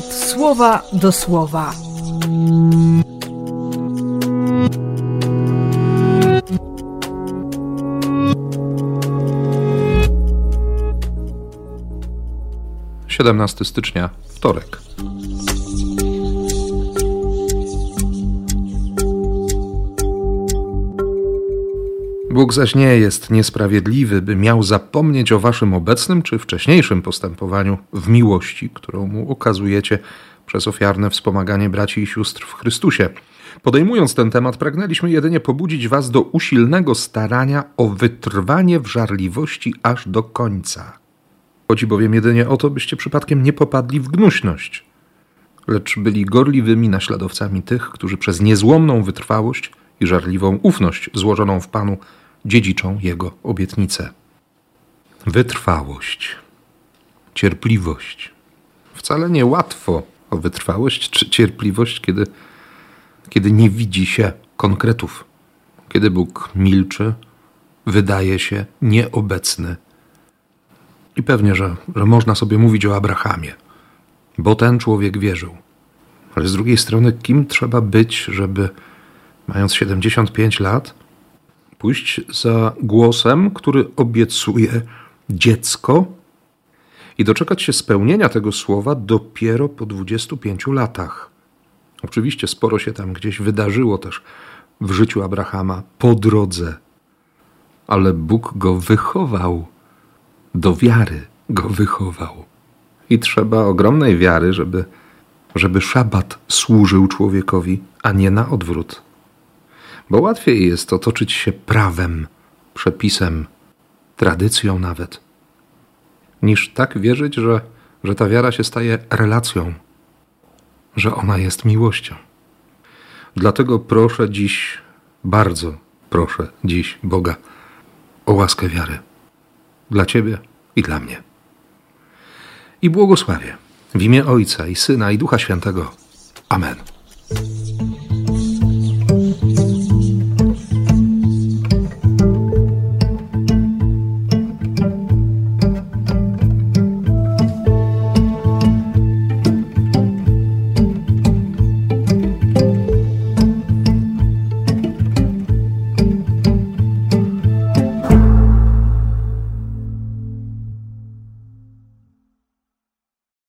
słowa do słowa. Siedemnasty stycznia, wtorek. Bóg zaś nie jest niesprawiedliwy, by miał zapomnieć o waszym obecnym czy wcześniejszym postępowaniu w miłości, którą mu okazujecie przez ofiarne wspomaganie braci i sióstr w Chrystusie. Podejmując ten temat, pragnęliśmy jedynie pobudzić was do usilnego starania o wytrwanie w żarliwości aż do końca. Chodzi bowiem jedynie o to, byście przypadkiem nie popadli w gnuśność, lecz byli gorliwymi naśladowcami tych, którzy przez niezłomną wytrwałość i żarliwą ufność złożoną w Panu dziedziczą Jego obietnicę. Wytrwałość, cierpliwość. Wcale nie łatwo o wytrwałość czy cierpliwość, kiedy, kiedy nie widzi się konkretów, kiedy Bóg milczy, wydaje się nieobecny. I pewnie, że, że można sobie mówić o Abrahamie, bo ten człowiek wierzył. Ale z drugiej strony, kim trzeba być, żeby mając 75 lat, pójść za głosem, który obiecuje dziecko i doczekać się spełnienia tego słowa dopiero po 25 latach. Oczywiście sporo się tam gdzieś wydarzyło też w życiu Abrahama po drodze, ale Bóg go wychował, do wiary go wychował. I trzeba ogromnej wiary, żeby, żeby szabat służył człowiekowi, a nie na odwrót. Bo łatwiej jest otoczyć się prawem, przepisem, tradycją nawet, niż tak wierzyć, że, że ta wiara się staje relacją, że ona jest miłością. Dlatego proszę dziś, bardzo proszę dziś Boga o łaskę wiary dla Ciebie i dla mnie. I błogosławię w imię Ojca i Syna i Ducha Świętego. Amen.